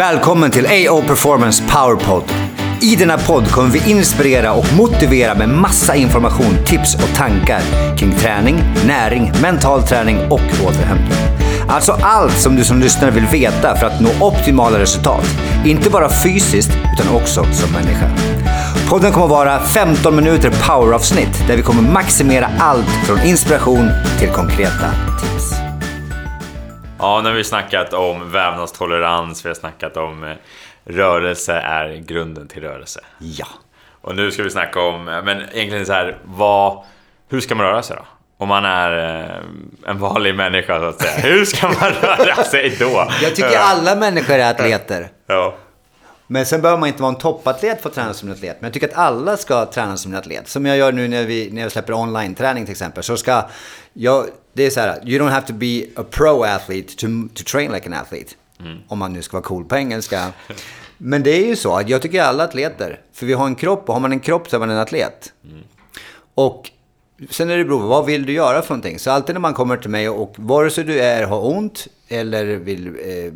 Välkommen till AO Performance Powerpod. I denna podd kommer vi inspirera och motivera med massa information, tips och tankar kring träning, näring, mental träning och återhämtning. Alltså allt som du som lyssnare vill veta för att nå optimala resultat. Inte bara fysiskt, utan också som människa. Podden kommer vara 15 minuter poweravsnitt där vi kommer maximera allt från inspiration till konkreta tips. Ja, nu har vi snackat om vävnadstolerans, vi har snackat om eh, rörelse är grunden till rörelse. Ja. Och nu ska vi snacka om, eh, men egentligen så här, vad, hur ska man röra sig då? Om man är eh, en vanlig människa så att säga. Hur ska man röra sig då? Jag tycker alla människor är atleter. Ja. Men sen behöver man inte vara en toppatlet för att träna som en atlet. Men jag tycker att alla ska träna som en atlet. Som jag gör nu när, vi, när jag släpper online-träning till exempel. Så ska jag, det är så här, you don't have to be a pro athlete to, to train like an athlete. Om man nu ska vara cool på engelska. Men det är ju så att jag tycker alla atleter. För vi har en kropp och har man en kropp så är man en atlet. Och sen är det beroende vad vill du göra för någonting. Så alltid när man kommer till mig och vare sig du är, har ont eller vill eh,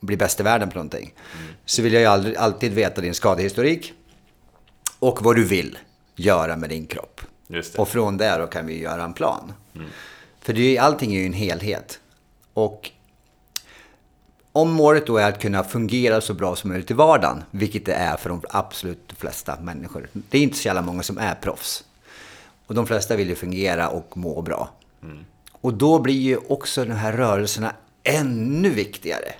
bli bäst i världen på någonting. Så vill jag ju aldrig, alltid veta din skadehistorik. Och vad du vill göra med din kropp. Och från där då kan vi göra en plan. För det är, allting är ju en helhet. Och om målet då är att kunna fungera så bra som möjligt i vardagen, vilket det är för de absolut flesta människor. Det är inte så jävla många som är proffs. Och de flesta vill ju fungera och må bra. Och då blir ju också de här rörelserna ännu viktigare.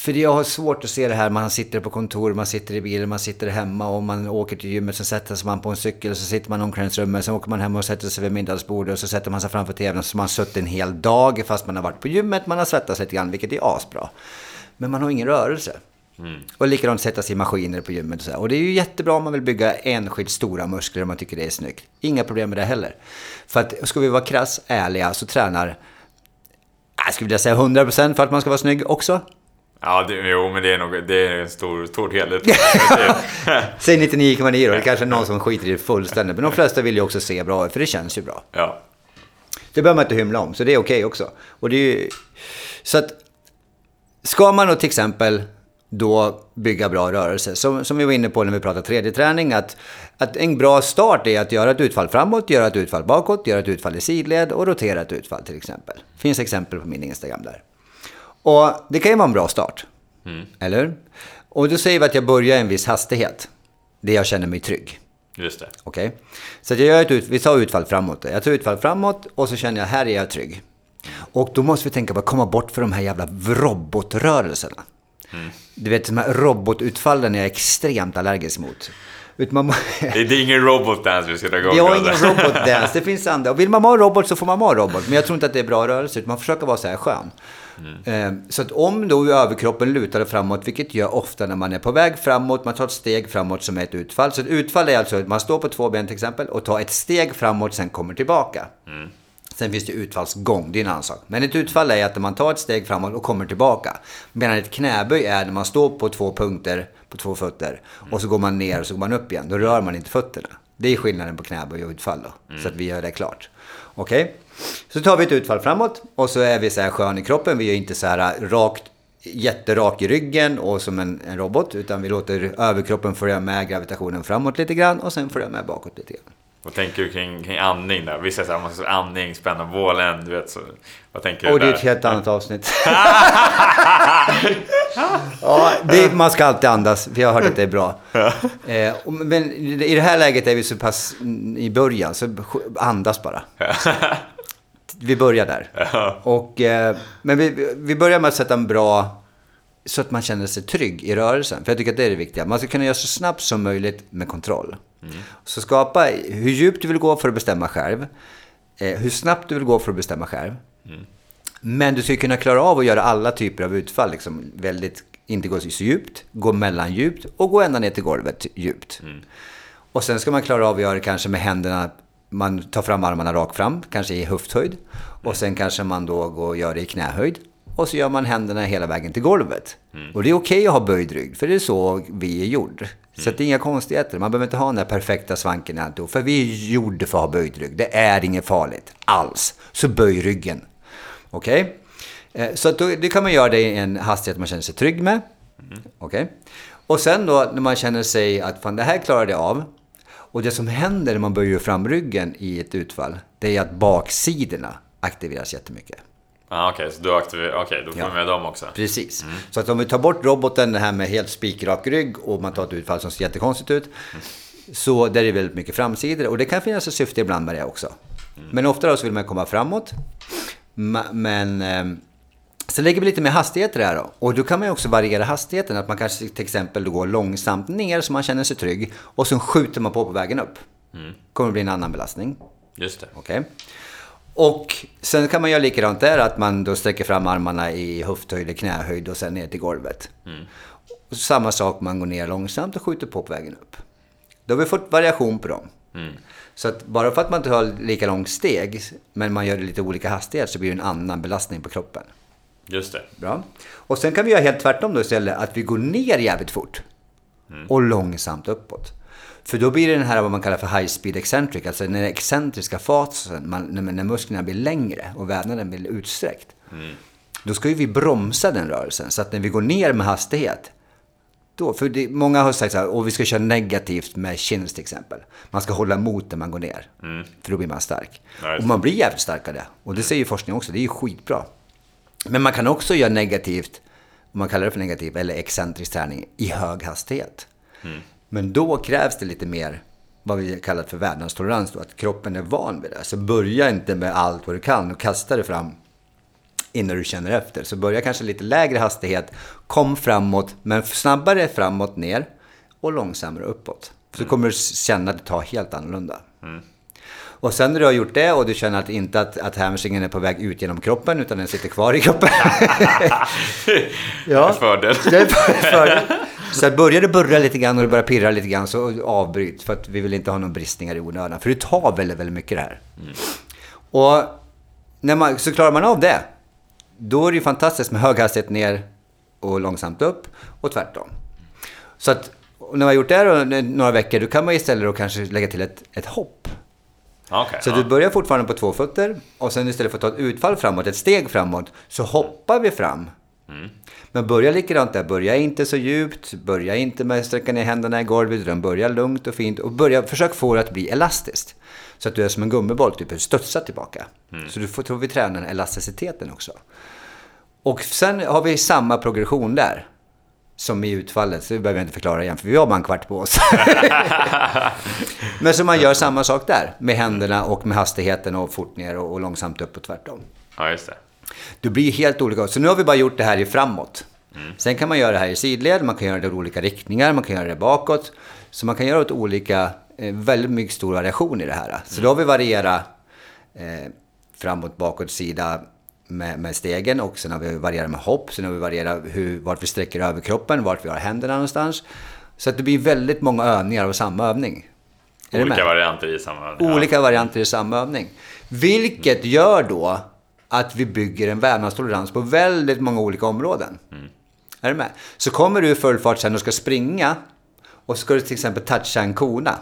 För jag har svårt att se det här, man sitter på kontor, man sitter i bilen, man sitter hemma och man åker till gymmet, så sätter sig man på en cykel, så sitter man i omklädningsrummet, sen åker man hem och sätter sig vid middagsbordet och så sätter man sig framför tvn, så har man suttit en hel dag fast man har varit på gymmet, man har svettats lite grann, vilket är asbra. Men man har ingen rörelse. Och likadant sätta sig i maskiner på gymmet och så här. Och det är ju jättebra om man vill bygga enskilt stora muskler om man tycker det är snyggt. Inga problem med det heller. För att ska vi vara krass ärliga så tränar, jag skulle vilja säga 100% för att man ska vara snygg också. Ja, det, jo, men det är nog det är en stor, stor del. Säg 99,9 då, det kanske är någon som skiter i det fullständigt. Men de flesta vill ju också se bra ut, för det känns ju bra. ja. Det behöver man inte hymla om, så det är okej också. Och det är ju... Så att, ska man då till exempel då bygga bra rörelse, som, som vi var inne på när vi pratade 3D-träning, att, att en bra start är att göra ett utfall framåt, göra ett utfall bakåt, göra ett utfall i sidled och rotera ett utfall till exempel. Det finns exempel på min Instagram där. Och det kan ju vara en bra start. Eller hur? Och då säger vi att jag börjar i en viss hastighet. Det jag känner mig trygg. Just det. Okej? Så att jag gör ett ut, vi tar utfall framåt. Jag tar utfall framåt och så känner jag här är jag trygg. Och då måste vi tänka på att komma bort från de här jävla robotrörelserna. Du vet, de här robotutfallen är jag extremt allergisk mot. Man, Det, är ingen robotdance vi ska dra igång. jag har ingen robotdance, det finns andra. Och vill man vara robot så får man vara robot. Men jag tror inte att det är bra rörelse, man försöker vara så här skön. Eh, Så att om då överkroppen lutar framåt, vilket gör ofta när man är på väg framåt, man tar ett steg framåt som är ett utfall. Så ett utfall är alltså att man står på två ben till exempel och tar ett steg framåt, sen kommer tillbaka. Sen finns det utfallsgång, det är en annan sak. Men ett utfall är att man tar ett steg framåt och kommer tillbaka. Medan ett knäböj är när man står på två punkter, på två fötter, och så går man ner och så går man upp igen. Då rör man inte fötterna. Det är skillnaden på knäböj och utfall då. Så att vi gör det klart. Okej? Så tar vi ett utfall framåt och så är vi så här skön i kroppen. Vi är inte så här rakt, jätterak i ryggen och som en, en robot. Utan vi låter överkroppen följa med gravitationen framåt lite grann och sen följa med bakåt lite grann. Vad tänker du kring, kring andning där? Vissa säger man ska andning, spänna bålen, du vet så. Vad tänker du Och det är där? ett helt annat avsnitt. ja, det, man ska alltid andas, för jag har hört att det är bra. Eh, men i det här läget är vi så pass i början, så andas bara. Vi börjar där. Och, eh, men vi, vi börjar med att sätta en bra, så att man känner sig trygg i rörelsen. För jag tycker att det är det viktiga. Man ska kunna göra så snabbt som möjligt med kontroll. Så skapa hur djupt du vill gå för att bestämma själv. Eh, hur snabbt du vill gå för att bestämma själv. Men du ska kunna klara av att göra alla typer av utfall. Liksom väldigt, inte gå så djupt, gå mellan djupt och gå ända ner till golvet djupt. Och sen ska man klara av att göra det kanske med händerna, man tar fram armarna rakt fram, kanske i höfthöjd. Och sen kanske man då går och gör det i knähöjd. Och så gör man händerna hela vägen till golvet. Och det är okej att ha böjd rygg, för det är så vi är gjord. Så att det är inga konstigheter. Man behöver inte ha den där perfekta svanken i alltihop. För vi är gjorda för att ha böjd rygg. Det är inget farligt alls. Så böj ryggen. Okej? Eh, Så då, det kan man göra det i en hastighet man känner sig trygg med. Okej? Och sen då när man känner sig att fan det här klarade jag av. Och det som händer när man böjer fram ryggen i ett utfall, det är att baksidorna aktiveras jättemycket. Ah, Okej, så då, aktiver... okay, då får Ja. vi med dem också. Precis. Så att om vi tar bort roboten, det här med helt spikrak rygg och man tar ett utfall som ser jättekonstigt ut. Så där är det väldigt mycket framsidor och det kan finnas ett syfte ibland med det också. Men ofta då så vill man komma framåt. Men eh, så lägger vi lite mer hastighet i det här då. Och då kan man ju också variera hastigheten. Att man kanske till exempel går långsamt ner så man känner sig trygg. Och sen skjuter man på på vägen upp. kommer det bli en annan belastning. Just det. Okej. Och sen kan man göra likadant där, att man då sträcker fram armarna i höfthöjd, knähöjd och sen ner till golvet. Och samma sak, man går ner långsamt och skjuter på på vägen upp. Då har vi fått variation på dem. Så att bara för att man inte har lika långt steg, men man gör det lite olika hastighet, så blir det en annan belastning på kroppen. Just det. Bra. Och sen kan vi göra helt tvärtom då istället, att vi går ner jävligt fort. Och långsamt uppåt. För då blir det den här vad man kallar för high speed eccentric, alltså den excentriska fasen, man, när, när musklerna blir längre och vävnaden blir utsträckt. Då ska ju vi bromsa den rörelsen, så att när vi går ner med hastighet, då, för det, många har sagt så här, och vi ska köra negativt med chins till exempel. Man ska hålla emot när man går ner, för då blir man stark. Just och man blir jävligt stark av det. Och det säger ju forskning också, det är ju skitbra. Men man kan också göra negativt, om man kallar det för negativ, eller excentrisk träning i hög hastighet. Men då krävs det lite mer, vad vi kallar för värdlandstolerans, då, att kroppen är van vid det. Så börja inte med allt vad du kan och kasta det fram innan du känner efter. Så börja kanske lite lägre hastighet, kom framåt, men snabbare framåt ner och långsammare uppåt. Så kommer du känna att det tar helt annorlunda. Och sen när du har gjort det och du känner att inte att, att hamstringen är på väg ut genom kroppen utan den sitter kvar i kroppen. ja, Fördel. det är för- fördel. Så att börjar det burra lite grann och det börjar pirra lite grann så avbryt. För att vi vill inte ha några bristningar i onödan. För det tar väldigt, väldigt mycket det här. Och när man, så klarar man av det. Då är det ju fantastiskt med hög hastighet ner och långsamt upp och tvärtom. Så att när man har gjort det här några veckor, då kan man istället då kanske lägga till ett, ett hopp. Okej. Så ja. du börjar fortfarande på två fötter och sen istället för att ta ett utfall framåt, ett steg framåt, så hoppar vi fram. Men börja likadant där, börja inte så djupt, börja inte med att sträcka ner händerna i golvet, utan börja lugnt och fint och börja, försök få det att bli elastiskt. Så att du är som en gummiboll, typ studsar tillbaka. Så du får, tror vi träna den elasticiteten också. Och sen har vi samma progression där. Som i utfallet, så det behöver jag inte förklara igen, för vi har bara en kvart på oss. Men så man gör samma sak där, med händerna och med hastigheten och fort ner och, och långsamt upp och tvärtom. Ja, just det. Det blir helt olika. Så nu har vi bara gjort det här i framåt. Sen kan man göra det här i sidled, man kan göra det i olika riktningar, man kan göra det bakåt. Så man kan göra åt olika, eh, väldigt mycket stor variation i det här. Så då har vi varierat eh, framåt, bakåt, sida med, med stegen och sen har vi varierat med hopp. Sen har vi varierat hur, vart vi sträcker över kroppen, vart vi har händerna någonstans. Så att det blir väldigt många övningar av samma övning. Är Olika varianter i samma... ja. olika varianter i samma övning. Vilket gör då att vi bygger en vävnadstolerans på väldigt många olika områden. Är du med? Så kommer du i full fart sen och ska springa och ska du till exempel toucha en kona.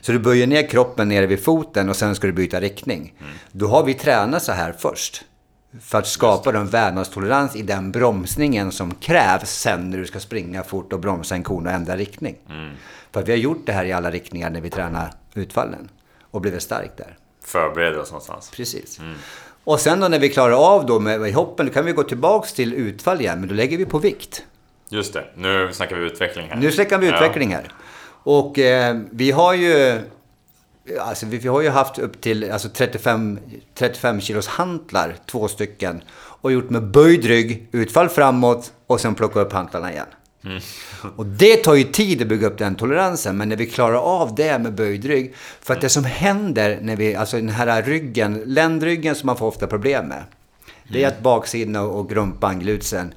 Så du böjer ner kroppen nere vid foten och sen ska du byta riktning. Då har vi tränat så här först. För att skapa en vävnadstolerans i den bromsningen som krävs sen när du ska springa fort och bromsa en kona och ändra riktning. För att vi har gjort det här i alla riktningar när vi tränar utfallen. Och blivit stark där. Förbereder oss någonstans. Precis. Och sen då när vi klarar av då med, hoppen, då kan vi gå tillbaks till utfall igen. Men då lägger vi på vikt. Just det. Nu snackar vi utveckling här. Nu släcker vi utveckling här. Och eh, vi har ju... Alltså vi, vi har ju haft upp till alltså 35, 35 kilos hantlar, två stycken. Och gjort med böjd rygg, utfall framåt och sen plocka upp hantlarna igen. Och det tar ju tid att bygga upp den toleransen, men när vi klarar av det med böjd rygg. För att det som händer när vi, alltså den här ryggen, ländryggen som man får ofta problem med. Det är att baksidan och rumpan, glutsen,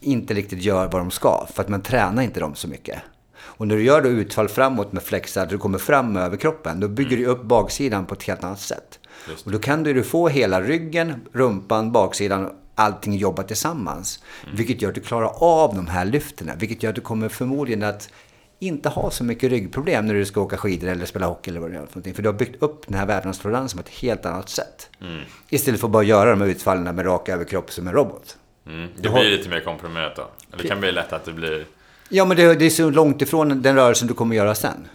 inte riktigt gör vad de ska. För att man tränar inte dem så mycket. Och när du gör då utfall framåt med flexar, du kommer fram över kroppen, då bygger du upp baksidan på ett helt annat sätt. Och då kan du få hela ryggen, rumpan, baksidan, allting jobba tillsammans. Vilket gör att du klarar av de här lyfterna. Vilket gör att du kommer förmodligen att inte ha så mycket ryggproblem när du ska åka skidor eller spela hockey eller vad du gör för någonting. För du har byggt upp den här vävnadstoleransen på ett helt annat sätt. Istället för att bara göra de här utfallen med rak överkropp som en robot. Mm. Det blir lite mer komprimerat då. Det kan bli lätt att det blir Ja, men det, det är så långt ifrån den rörelsen du kommer göra sen.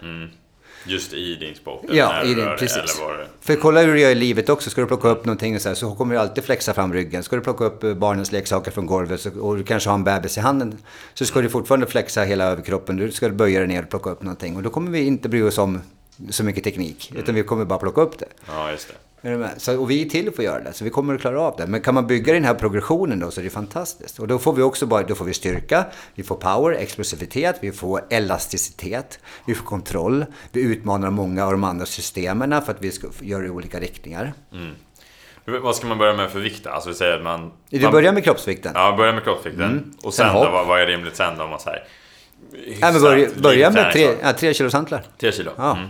just i din sport. Ja, i din, rör precis. Eller det... För kolla hur du gör i livet också. Ska du plocka upp någonting och så, här, så kommer du alltid flexa fram ryggen. Ska du plocka upp eh, barnens leksaker från golvet så, och du kanske har en bebis i handen så ska du fortfarande flexa hela överkroppen. Du ska böja dig ner och plocka upp någonting. Och då kommer vi inte bry oss om så mycket teknik. Utan vi kommer bara plocka upp det. Ja, just det. Är du med? Så, och vi är till för att göra det, så vi kommer att klara av det. Men kan man bygga den här progressionen då så är det fantastiskt. Och då får vi också bara, då får vi styrka, vi får power, explosivitet, vi får elasticitet, vi får kontroll, vi utmanar många av de andra systemen för att vi ska göra det i olika riktningar. Hur- Vad ska man börja med för vikt? Alltså vi säger att man... Du man börjar med kroppsvikten. Ja, börja med kroppsvikten. Och sen, Sen då, vad, vad är rimligt sen då? Om man säger... Ja, men börja, börja med tre, ja, tre kilos hantlar. Tre kilo? Ja. Mm.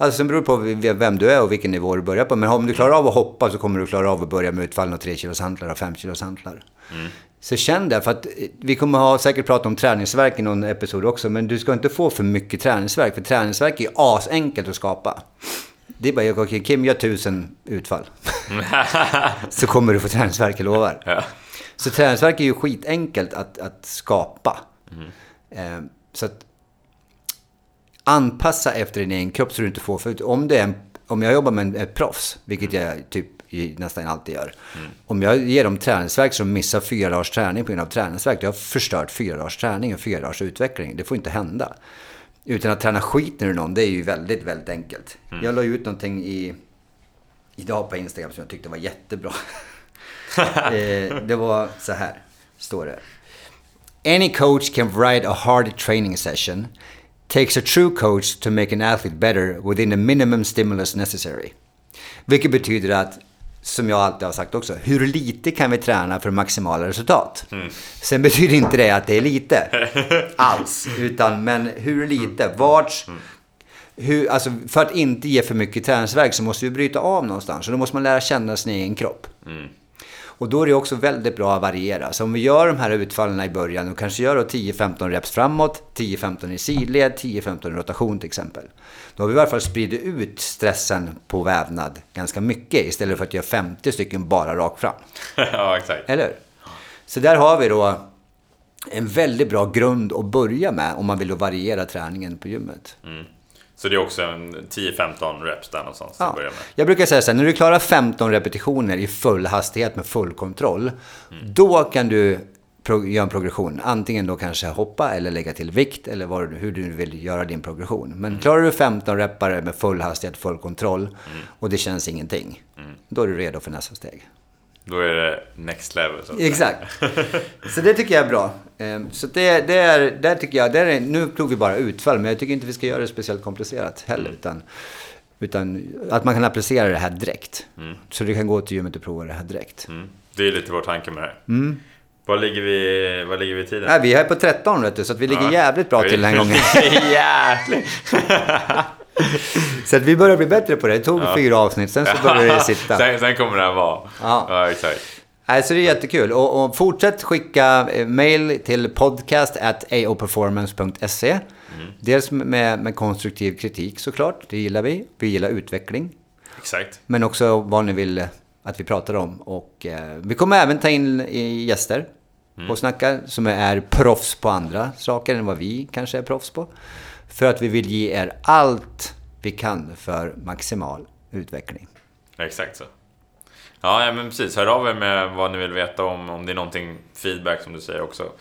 Alltså sen beror det på vem du är och vilken nivå du börjar på. Men om du klarar av att hoppa så kommer du klara av att börja med utfallen av 3 kilos hantlar och 5 kilos hantlar. Så känn det, för att eh, vi kommer ha säkert prata om träningsverk i någon episod också. Men du ska inte få för mycket träningsverk, för träningsverk är asenkelt att skapa. Det är bara, okej Kim gör tusen utfall. så kommer du få träningsverk, jag lovar. Ja. Så träningsverk är ju skitenkelt att, att skapa. Eh, så att anpassa efter din egen kropp så du inte får... För om, det är en, om jag jobbar med en, ett proffs, vilket jag typ i- nästan alltid gör. Om jag ger dem träningsverk som missar fyra dagars träning på grund av träningsverk, då har jag förstört fyra dagars träning och fyra dagars utveckling. Det får inte hända. Utan att träna skiten ur någon, det är ju väldigt, väldigt enkelt. Jag la ut någonting i, idag på Instagram som jag tyckte var jättebra. eh, det var så här, står det. Any coach can write a hard training session. Takes a true coach to make an athlete better within the minimum stimulus necessary. Vilket betyder att, som jag alltid har sagt också, hur lite kan vi träna för maximala resultat? Sen betyder inte det att det är lite alls, utan men hur lite, vart, hur, alltså för att inte ge för mycket träningsverk så måste vi bryta av någonstans och då måste man lära känna sin egen kropp. Och då är det också väldigt bra att variera. Så om vi gör de här utfallen i början och kanske gör då 10-15 reps framåt, 10-15 i sidled, 10-15 i rotation till exempel. Då har vi i alla fall spridit ut stressen på vävnad ganska mycket istället för att göra 50 stycken bara rakt fram. ja, exakt. Eller? Så där har vi då en väldigt bra grund att börja med om man vill variera träningen på gymmet. Så det är också en 10-15 reps där någonstans Ja. börja med. Jag brukar säga så här, när du klarar 15 repetitioner i full hastighet med full kontroll, då kan du göra en progression. Antingen då kanske hoppa eller lägga till vikt eller vad, hur du vill göra din progression. Men klarar du 15 repare med full hastighet, full kontroll och det känns ingenting, då är du redo för nästa steg. Då är det next level. Så. Exakt. Så det tycker jag är bra. Ehm, Så det, det är, där tycker jag, där är, nu tog vi bara utfall, men jag tycker inte vi ska göra det speciellt komplicerat heller. Utan, utan att man kan applicera det här direkt. Så du kan gå till gymmet och prova det här direkt. Mm. Det är lite vår tanke med det här. Vad ligger vi, vad ligger vi i tiden? Nej, vi är på 13 vet du, så vi ligger Ja. jävligt bra till den här gången. Jävligt! Så att vi börjar bli bättre på det. Det tog fyra avsnitt, sen så började det sitta. sen, sen kommer det här vara. Ja. ja exakt. Nej, så det är jättekul. Och, och fortsätt skicka eh, mail till podcast.aoperformance.se. Dels med, med konstruktiv kritik såklart, det gillar vi. Vi gillar utveckling. Exakt. Men också vad ni vill att vi pratar om. Och eh, vi kommer även ta in eh, gäster och snacka som är proffs på andra saker än vad vi kanske är proffs på. För att vi vill ge er allt vi kan för maximal utveckling. Exakt så. Ja, men precis. Hör av er med vad ni vill veta om, om det är någonting, feedback som du säger också.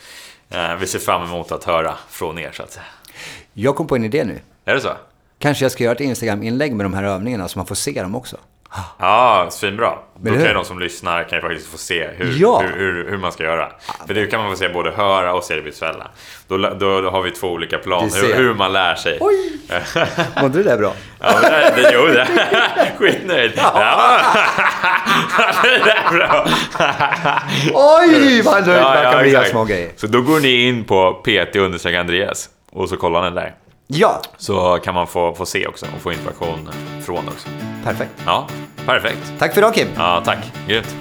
Eh, vi ser fram emot att höra från er så att säga. Jag kom på en idé nu. Är det så? Kanske jag ska göra ett Instagram-inlägg med de här övningarna så man får se dem också. Ja, svinbra. Då Men kan hur? ju de som lyssnar kan ju faktiskt få se hur, Ja. hur, hur, hur man ska göra. För det kan man få se både höra och se det visuella. Då, då, då har vi två olika plan, hur, hur man lär sig. Oj! Mådde det där bra? Ja, men det, det, jo, det. Skitnöjd. Ja. det är bra. Oj, vad nöjd Ja, man kan bli av små grejer. Så då går ni in på pt understreck Andreas och så kollar ni där. Ja, Så kan man få, få se också och få information från också. perfekt. Ja, perfekt. Tack för idag Kim. Ja, tack. Grymt.